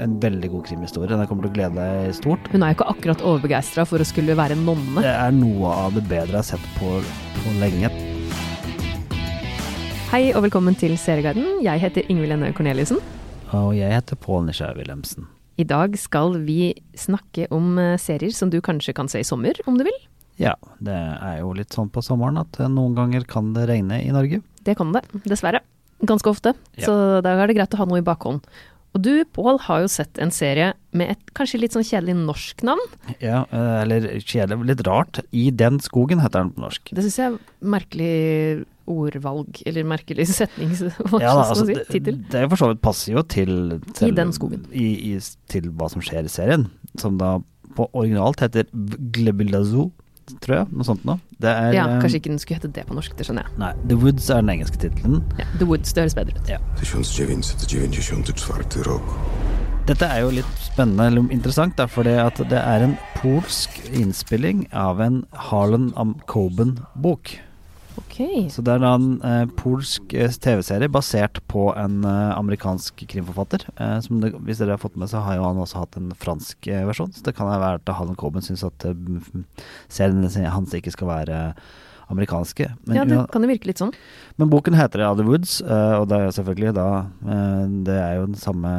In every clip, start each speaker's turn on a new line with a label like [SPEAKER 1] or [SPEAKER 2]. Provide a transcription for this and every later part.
[SPEAKER 1] en veldig god krimhistorie. Den kommer til å glede deg stort.
[SPEAKER 2] Hun er jo ikke akkurat overbegeistra for å skulle være nonne.
[SPEAKER 1] Det er noe av det bedre jeg har sett på, på lenge.
[SPEAKER 2] Hei og velkommen til Serieguiden. Jeg heter Ingvild Enne Corneliussen.
[SPEAKER 1] Og jeg heter Pål Nisjar Wilhelmsen.
[SPEAKER 2] I dag skal vi snakke om eh, serier som du kanskje kan se i sommer, om du vil.
[SPEAKER 1] Ja, det er jo litt sånn på sommeren at eh, noen ganger kan det regne i Norge.
[SPEAKER 2] Det kan det, dessverre. Ganske ofte.
[SPEAKER 1] Ja.
[SPEAKER 2] Så da er det greit å ha noe i bakhånd. Og du, Pål, har jo sett en serie med et kanskje litt sånn kjedelig norsk navn.
[SPEAKER 1] Ja, eh, eller kjedelig, litt rart. I den skogen heter den på norsk.
[SPEAKER 2] Det syns jeg er merkelig ordvalg, eller merkelig setning, Hva
[SPEAKER 1] Ja, da, altså,
[SPEAKER 2] si?
[SPEAKER 1] det,
[SPEAKER 2] Tittel.
[SPEAKER 1] det er for så vidt passer jo til, til
[SPEAKER 2] den skogen.
[SPEAKER 1] I, i, til hva som skjer i serien, som da på originalt heter Glebilazo, tror jeg. Noe sånt noe. Det er
[SPEAKER 2] Ja,
[SPEAKER 1] eh,
[SPEAKER 2] kanskje ikke den skulle hete det på norsk, det skjønner jeg.
[SPEAKER 1] Nei, The Woods er den engelske tittelen.
[SPEAKER 2] Ja, The Woods, det høres bedre ut.
[SPEAKER 3] Ja.
[SPEAKER 1] Dette er jo litt spennende eller interessant, da, fordi at det er en polsk innspilling av en Harlan am Coben-bok.
[SPEAKER 2] Ok.
[SPEAKER 1] Så det er da en eh, polsk eh, TV-serie basert på en eh, amerikansk krimforfatter. Eh, som det, hvis dere har fått med, så har jo han også hatt en fransk eh, versjon. Så det kan være at Hallen Coben syns at eh, seriene hans ikke skal være amerikanske. Men,
[SPEAKER 2] Ja, det kan jo virke litt sånn.
[SPEAKER 1] men boken heter The Woods, og det er jo selvfølgelig da Det er jo den samme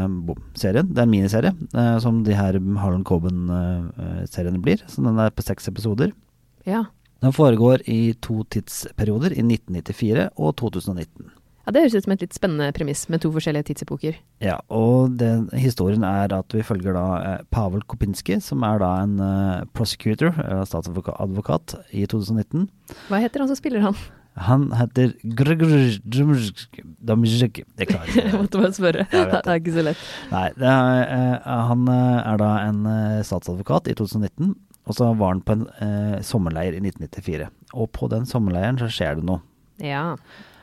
[SPEAKER 1] serien. Det er en miniserie, som de her Harlan Coben-seriene blir. Så den er på seks episoder.
[SPEAKER 2] Ja.
[SPEAKER 1] Den foregår i to tidsperioder, i 1994 og 2019.
[SPEAKER 2] ja, det høres ut som et litt spennende premiss med to forskjellige tidsepoker.
[SPEAKER 1] Ja, og den historien er at vi følger da eh, Pavel Kopinski, som er da en eh, prosecutor, eh, statsadvokat, i 2019.
[SPEAKER 2] Hva heter han som spiller han?
[SPEAKER 1] Han heter klarer jeg
[SPEAKER 2] Jeg måtte bare spørre.
[SPEAKER 1] Det.
[SPEAKER 2] Er ikke så lett.
[SPEAKER 1] Nei, er, eh, han eh, er da en statsadvokat i 2019, og så var han på en eh, sommerleir i 1994. Og på den sommerleiren så skjer det noe.
[SPEAKER 2] Ja.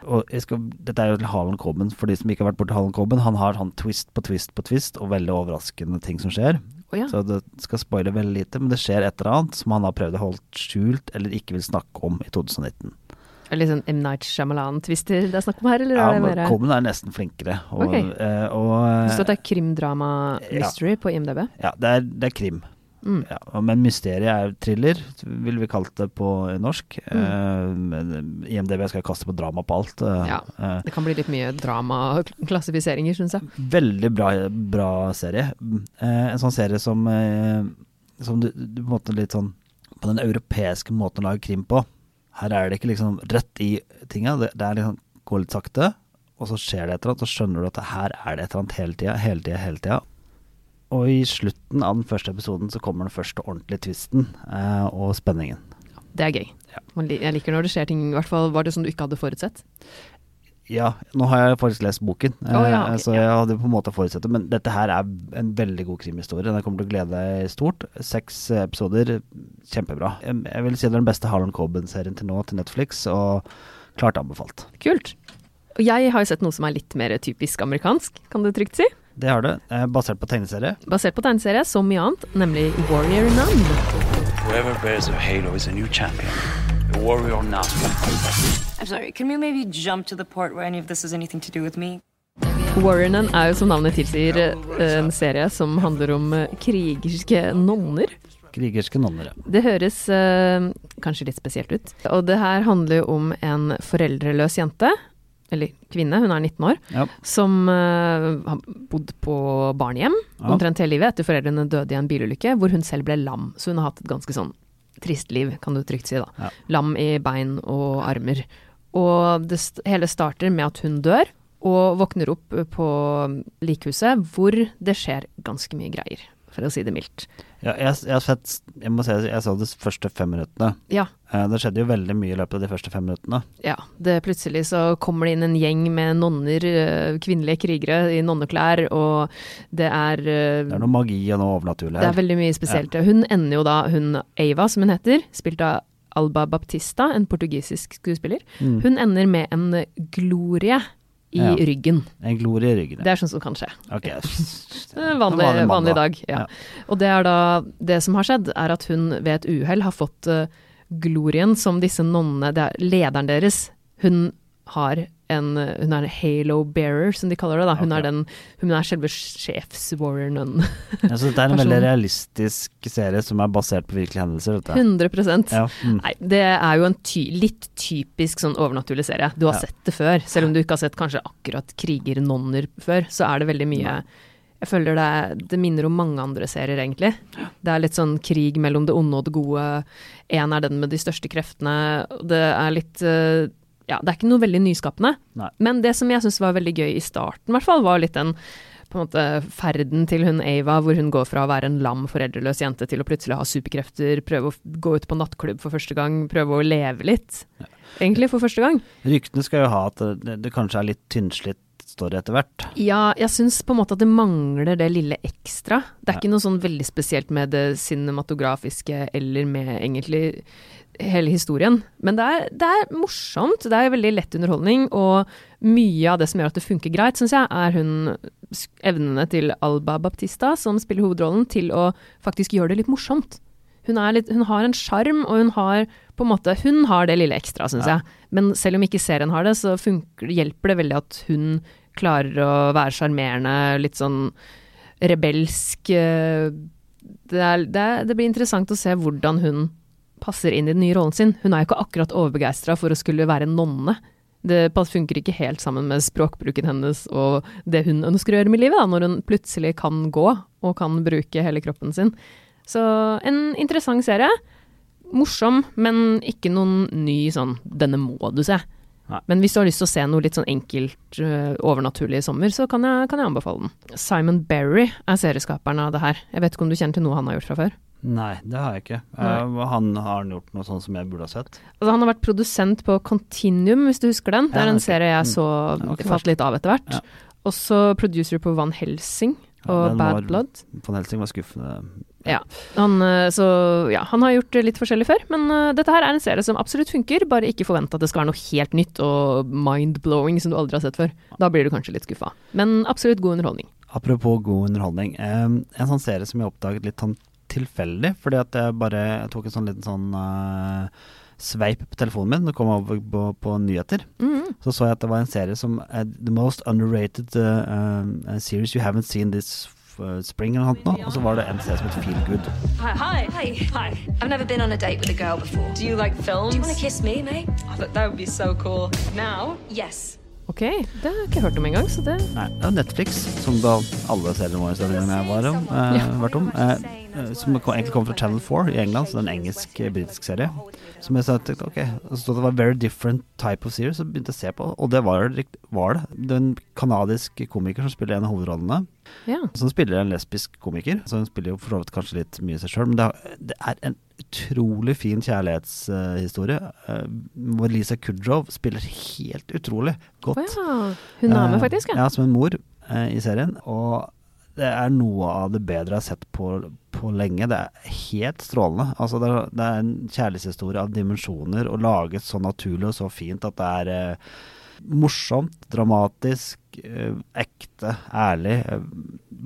[SPEAKER 1] Og skal, dette er jo til Harlan Coben, for de som ikke har vært borti Harlan Coben. Han har sånn twist på twist på twist, og veldig overraskende ting som skjer.
[SPEAKER 2] Oh, ja.
[SPEAKER 1] Så det skal spoile veldig lite, men det skjer et eller annet som han har prøvd å holde skjult, eller ikke vil snakke om i 2019.
[SPEAKER 2] Er det litt sånn M. Night Shyamalan-twister det er snakk om her, eller
[SPEAKER 1] Ja,
[SPEAKER 2] er det
[SPEAKER 1] men
[SPEAKER 2] mer
[SPEAKER 1] Coben er nesten flinkere. Og,
[SPEAKER 2] okay.
[SPEAKER 1] og, og,
[SPEAKER 2] du står at det er krimdrama mystery på IMDb.
[SPEAKER 1] Ja, det er, det er krim.
[SPEAKER 2] Mm.
[SPEAKER 1] Ja, men mysteriet er thriller, ville vi kalt det på norsk.
[SPEAKER 2] Mm.
[SPEAKER 1] Eh, IMDb skal kaste på drama på alt. eh,
[SPEAKER 2] Ja. Det kan bli litt mye dramaklassifiseringer, syns jeg.
[SPEAKER 1] veldig bra, bra serie. Eh, en sånn serie som, som du, du på en måte litt sånn På den europeiske måten å lage krim på. Her er det ikke liksom rett i tinga. Det, det er liksom går litt sakte, og så skjer det et eller annet, så skjønner du at her er det et eller annet hele tida, hele tida, hele tida. Og i slutten av den første episoden så kommer den første ordentlige twisten eh, og spenningen.
[SPEAKER 2] Det er gøy.
[SPEAKER 1] Ja.
[SPEAKER 2] Jeg liker når det skjer ting, i hvert fall var det som du ikke hadde forutsett.
[SPEAKER 1] Ja, nå har jeg faktisk lest boken,
[SPEAKER 2] oh, ja, okay,
[SPEAKER 1] så jeg hadde på en måte forutsett det. Men dette her er en veldig god krimhistorie. Den kommer til å glede deg stort. Seks episoder, kjempebra. Jeg jeg vil si det er den beste Harlan Coben-serien til nå til Netflix, og klart anbefalt.
[SPEAKER 2] Kult. Og jeg har jo sett noe som er litt mer typisk amerikansk, kan du trygt si.
[SPEAKER 1] Det har det. eh, Basert på tegneserie.
[SPEAKER 2] Basert på tegneserie, som mye annet, nemlig Warrior Nun.
[SPEAKER 4] Whoever bears a halo is a new champion. A warrior now.
[SPEAKER 5] I'm sorry, can we maybe jump to the part where any of this has anything to do with me?
[SPEAKER 2] Warrior Nun er jo som navnet tilsier eh, en serie som handler om eh, krigerske nonner.
[SPEAKER 1] Krigerske nonner. ja.
[SPEAKER 2] Det høres eh, kanskje litt spesielt ut. Og det her handler jo om en foreldreløs jente, eller kvinne, hun er 19 år,
[SPEAKER 1] Ja.
[SPEAKER 2] som uh, har bodd på barnehjem
[SPEAKER 1] Ja.
[SPEAKER 2] omtrent hele livet etter foreldrene døde i en bilulykke, hvor hun selv ble lam. Så hun har hatt et ganske sånn trist liv, kan du trygt si da.
[SPEAKER 1] Ja.
[SPEAKER 2] Lam i bein og armer. Og det hele starter med at hun dør, og våkner opp på likhuset, hvor det skjer ganske mye greier, for å si det mildt.
[SPEAKER 1] Ja, jeg, jeg sett Jeg må si jeg så de første fem minuttene.
[SPEAKER 2] Ja,
[SPEAKER 1] Eh, Det skjedde jo veldig mye i løpet av de første fem minuttene.
[SPEAKER 2] Ja, det plutselig så kommer det inn en gjeng med nonner, eh, kvinnelige krigere i nonneklær, og det er eh,
[SPEAKER 1] Det er noe magi og noe overnaturlig her.
[SPEAKER 2] Det er veldig mye spesielt. Hun ender jo da, hun Ava som hun heter, spilt av Alba Baptista, en portugisisk skuespiller.
[SPEAKER 1] Mm.
[SPEAKER 2] Hun ender med en glorie i
[SPEAKER 1] Ja.
[SPEAKER 2] ryggen.
[SPEAKER 1] En glorie i ryggen.
[SPEAKER 2] Det er sånn som kan skje.
[SPEAKER 1] Ok.
[SPEAKER 2] En vanlig, vanlig, dag. Ja. Og det er da Det som har skjedd, er at hun ved et uhell har fått eh, glorien som disse nonnene det er Lederen deres, hun har en Hun er en halo bearer, som de kaller det. da. Hun
[SPEAKER 1] okay.
[SPEAKER 2] er den Hun er selve sjefswarrieren.
[SPEAKER 1] Ja, så dette er en veldig realistisk serie som er basert på virkelige hendelser. Dette.
[SPEAKER 2] 100
[SPEAKER 1] Ja, mm.
[SPEAKER 2] Nei, det er jo en ty litt typisk sånn overnaturlig serie. Du har
[SPEAKER 1] Ja.
[SPEAKER 2] sett det før. Selv om du ikke har sett kanskje akkurat kriger-nonner før, så er det veldig mye Jeg føler det, det minner om mange andre serier, egentlig. Det er litt sånn krig mellom det onde og det gode. Én er den med de største kreftene. Det er litt eh, Ja, det er ikke noe veldig nyskapende.
[SPEAKER 1] Nei.
[SPEAKER 2] Men det som jeg syns var veldig gøy i starten, i hvert fall, var litt den på en måte ferden til hun Ava, hvor hun går fra å være en lam, foreldreløs jente til å plutselig ha superkrefter, prøve å gå ut på nattklubb for første gang, prøve å leve litt. Egentlig for første gang.
[SPEAKER 1] Ryktene skal jo ha at det, det kanskje er litt tynnslitt story etter hvert.
[SPEAKER 2] Ja, jeg syns på en måte at det mangler det lille ekstra. Det er
[SPEAKER 1] Ja.
[SPEAKER 2] ikke noe sånn veldig spesielt med det cinematografiske eller med egentlig hele historien. Men det er, det er morsomt. Det er veldig lett underholdning, og mye av det som gjør at det funker greit, syns jeg, er hun evnene til Alba Baptista, som spiller hovedrollen, til å faktisk gjøre det litt morsomt. Hun, litt, hun har en sjarm, og hun har på en måte Hun har det lille ekstra, syns
[SPEAKER 1] Ja.
[SPEAKER 2] jeg. Men selv om ikke serien har det, så funker, hjelper det veldig at hun klarer å være sjarmerende, litt sånn rebelsk. eh, Det, er, det, det blir interessant å se hvordan hun passer inn i den nye rollen sin. Hun er jo ikke akkurat overbegeistra for å skulle være nonne. Det funker ikke helt sammen med språkbruken hennes og det hun ønsker å gjøre med livet, da, når hun plutselig kan gå og kan bruke hele kroppen sin. Så en interessant serie. Morsom, men ikke noen ny sånn 'denne må du se'.
[SPEAKER 1] Nei.
[SPEAKER 2] Men hvis du har lyst til å se noe litt sånn enkelt uh, overnaturlig i sommer, så kan jeg, kan jeg anbefale den. Simon Berry er serieskaperen av det her. Jeg vet ikke om du kjenner til noe han har gjort fra før?
[SPEAKER 1] Nei, det har jeg ikke. Eh, han har gjort noe sånn som jeg burde ha sett.
[SPEAKER 2] Altså, han har vært produsent på Continuum, hvis du husker den. Det er en
[SPEAKER 1] okay.
[SPEAKER 2] serie jeg
[SPEAKER 1] Mm.
[SPEAKER 2] så
[SPEAKER 1] okay.
[SPEAKER 2] falt litt av etter hvert.
[SPEAKER 1] Ja.
[SPEAKER 2] Også producer på Van Helsing og
[SPEAKER 1] ja,
[SPEAKER 2] Bad
[SPEAKER 1] var-
[SPEAKER 2] Blood.
[SPEAKER 1] Van Helsing var skuffende.
[SPEAKER 2] Ja. Han, eh, så ja, han har gjort litt forskjellig før, men uh, dette her er en serie som absolutt funker. Bare ikke forvent at det skal være noe helt nytt og mind-blowing som du aldri har sett før. Da blir du kanskje litt skuffa. Men absolutt god underholdning.
[SPEAKER 1] Apropos god underholdning. Um, en sånn serie som jeg oppdaget litt sånn tilfeldig, fordi at jeg bare jeg tok en sånn liten sånn uh, sveip på telefonen min. og kom over på, på nyheter.
[SPEAKER 2] Mhm.
[SPEAKER 1] Så så jeg at det var en serie som uh, The most underrated uh, series you haven't seen this spring eller noe. Og så var det en serie som het Feel Good.
[SPEAKER 3] Hi. Hi. Hi. Hi. I've never been on a date with a girl before.
[SPEAKER 5] Do you like films?
[SPEAKER 3] Do you want to kiss me, mate?
[SPEAKER 5] Oh, that, that would be so cool. Now?
[SPEAKER 3] Yes.
[SPEAKER 2] Ok, det har jeg ikke hørt om engang, så det
[SPEAKER 1] Nei, det er Netflix, som da alle seriene våre denne gangen jeg var om, eh, vært om. Eh, eh, som egentlig kom fra Channel 4 i England, så det er en engelsk-britisk serie. Som jeg sa at ok, så stod det var 'very different type of series', så begynte jeg å se på, og det var, var det. Det er en kanadisk komiker som spiller en av hovedrollene.
[SPEAKER 2] Ja.
[SPEAKER 1] Som spiller en lesbisk komiker, så hun spiller jo for så vidt kanskje litt mye seg sjøl, men det er en utrolig fin kjærlighetshistorie, uh, hvor Lisa Kudrow spiller helt utrolig godt.
[SPEAKER 2] Ja. Hun er med,
[SPEAKER 1] Eh,
[SPEAKER 2] faktisk. Ja.
[SPEAKER 1] Ja, som en mor eh, i serien. Og det er noe av det bedre jeg har sett på, på lenge. Det er helt strålende. Altså, det, er, det er en kjærlighetshistorie av dimensjoner, og laget så naturlig og så fint at det er eh, morsomt, dramatisk, eh, ekte, ærlig. Eh,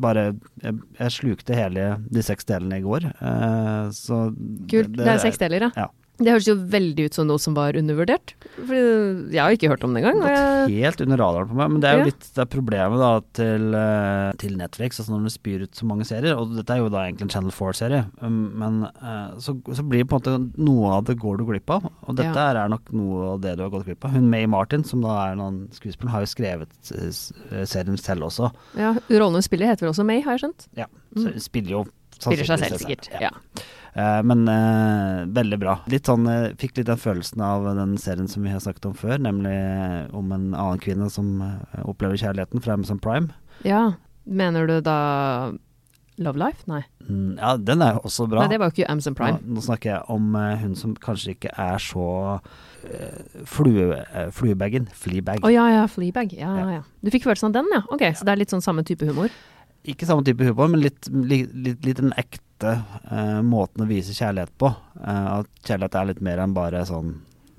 [SPEAKER 1] bare jeg, jeg slukte hele de seks delene i går. eh, så
[SPEAKER 2] Kult. Det, er seks deler, ja.
[SPEAKER 1] Ja.
[SPEAKER 2] Det høres jo veldig ut som noe som var undervurdert. For jeg har ikke hørt om det engang. Det jeg-
[SPEAKER 1] Helt under radaren på meg, men det er jo
[SPEAKER 2] Ja.
[SPEAKER 1] litt det er problemet da til, eh, til Netflix, altså når du spyr ut så mange serier, og dette er jo da egentlig en Channel 4-serie, um, men eh, så, så blir på en måte noe av det går du glipp av, og dette
[SPEAKER 2] Ja.
[SPEAKER 1] er nok noe av det du har gått glipp av. Hun May Martin, som da er noen skuespiller, har jo skrevet eh, serien selv også.
[SPEAKER 2] Ja, Rollen hun spiller heter vel også May, har jeg skjønt?
[SPEAKER 1] Ja, så hun spiller jo
[SPEAKER 2] Mm. Spiller seg selv, sikkert.
[SPEAKER 1] Ja.
[SPEAKER 2] Ja.
[SPEAKER 1] Eh, men uh, veldig bra. Litt sånn, uh, fikk litt den følelsen av den serien som vi har snakket om før, nemlig om en annen kvinne som opplever kjærligheten fra Amazon Prime.
[SPEAKER 2] ja. Mener du da Love Life? Nei.
[SPEAKER 1] Mm, ja, den er jo også bra.
[SPEAKER 2] Nei, det var jo ikke Amazon Prime.
[SPEAKER 1] Nå, nå snakker jeg om hun som kanskje ikke er så uh, flue, uh, fluebagen. Fleabag.
[SPEAKER 2] Å ja, ja, Fleabag. Ja,
[SPEAKER 1] Ja.
[SPEAKER 2] ja. Du fikk følelsen av den, ja. Ok, så det er litt sånn samme type humor.
[SPEAKER 1] Ikke samme type humor, men litt, litt, litt, litt den ekte eh, måten å vise kjærlighet på. Eh, at kjærlighet er litt mer enn bare sånn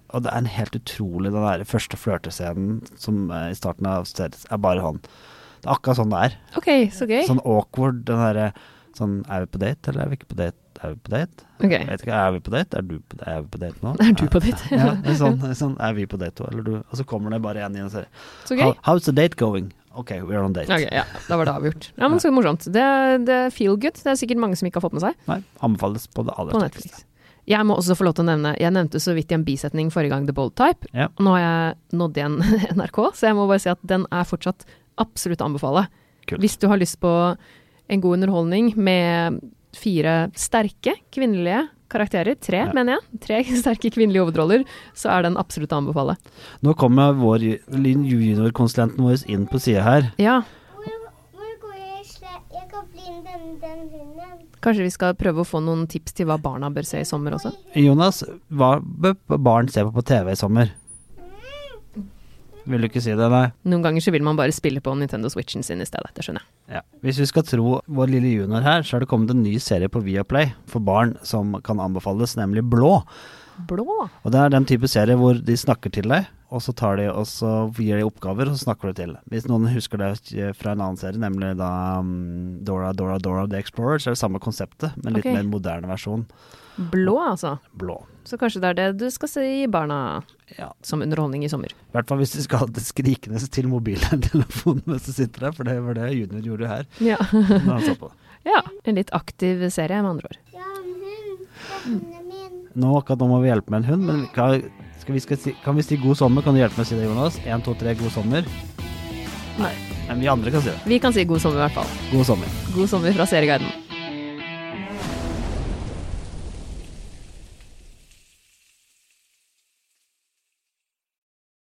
[SPEAKER 1] Og det er en helt utrolig Den der første flørtescenen som eh, i starten av stedet er bare sånn Det er akkurat sånn det er.
[SPEAKER 2] Ok, så gøy.
[SPEAKER 1] Sånn awkward, den derre Sånn, er vi på date, eller er vi ikke på date? Er vi på date?
[SPEAKER 2] Ok.
[SPEAKER 1] Jeg vet ikke, Er vi på date? Er, du på, er vi på date nå?
[SPEAKER 2] Er du på date?
[SPEAKER 1] ja, sånn, sånn, er vi på date òg, eller du? Og så kommer det bare igjen sier
[SPEAKER 2] Så gøy.
[SPEAKER 1] How, How's the date going? Ok, we're on date.
[SPEAKER 2] Ok, ja, da var det avgjort. Ja, men så morsomt. Det, det er feel good. Det er sikkert mange som ikke har fått med seg
[SPEAKER 1] Nei, anbefales på det aller sterkeste.
[SPEAKER 2] Jeg må også få lov til å nevne Jeg nevnte så vidt i en bisetning forrige gang The Bold Type.
[SPEAKER 1] Ja.
[SPEAKER 2] Nå har jeg nådd igjen NRK, så jeg må bare si at den er fortsatt absolutt å anbefale.
[SPEAKER 1] Kult.
[SPEAKER 2] Hvis du har lyst på en god underholdning med fire sterke kvinnelige karakterer, tre
[SPEAKER 1] Ja.
[SPEAKER 2] mener jeg, tre sterke kvinnelige hovedroller, så er den absolutt å anbefale.
[SPEAKER 1] Nå kommer vår ju- juniorkonsulenten vår inn på sida her.
[SPEAKER 2] Ja,
[SPEAKER 6] Hvor, hvor jeg Jeg kan bli den, den hunden.
[SPEAKER 2] kanskje vi skal prøve å få noen tips til hva barna bør se i sommer også?
[SPEAKER 1] Jonas, hva bør barn se på på TV i sommer? Vil du ikke si det, nei?
[SPEAKER 2] Noen ganger så vil man bare spille på Nintendo Switchen sin i stedet, det skjønner jeg.
[SPEAKER 1] Ja. Hvis vi skal tro vår lille junior her, så er det kommet en ny serie på Viaplay for barn som kan anbefales, nemlig Blå.
[SPEAKER 2] Blå?
[SPEAKER 1] Og det er den type serie hvor de snakker til deg, og så tar de og så gir de oppgaver, og så snakker du til. Hvis noen husker det fra en annen serie, nemlig da um, Dora, Dora, Dora the Explorer, så er det samme konseptet, men litt
[SPEAKER 2] okay.
[SPEAKER 1] mer moderne versjon.
[SPEAKER 2] Blå, altså.
[SPEAKER 1] Blå.
[SPEAKER 2] Så kanskje det er det du skal si i barna
[SPEAKER 1] Ja.
[SPEAKER 2] som underholdning i sommer.
[SPEAKER 1] I hvert fall hvis du skal ha det skrikende til mobiltelefonen mens du sitter der, for det var det junior gjorde her.
[SPEAKER 2] Ja.
[SPEAKER 1] Når han så på.
[SPEAKER 2] ja. En litt aktiv serie, med andre ord.
[SPEAKER 6] Ja, en hund. Hunden min.
[SPEAKER 1] Nå, akkurat nå må vi hjelpe med en hund, men kan, skal vi, skal si, kan vi si god sommer? Kan du hjelpe meg å si det, Jonas? Én, to, tre, god sommer?
[SPEAKER 2] Nei.
[SPEAKER 1] Men vi andre kan si det.
[SPEAKER 2] Vi kan si god sommer, i hvert fall.
[SPEAKER 1] God sommer.
[SPEAKER 2] God sommer fra Serieguiden.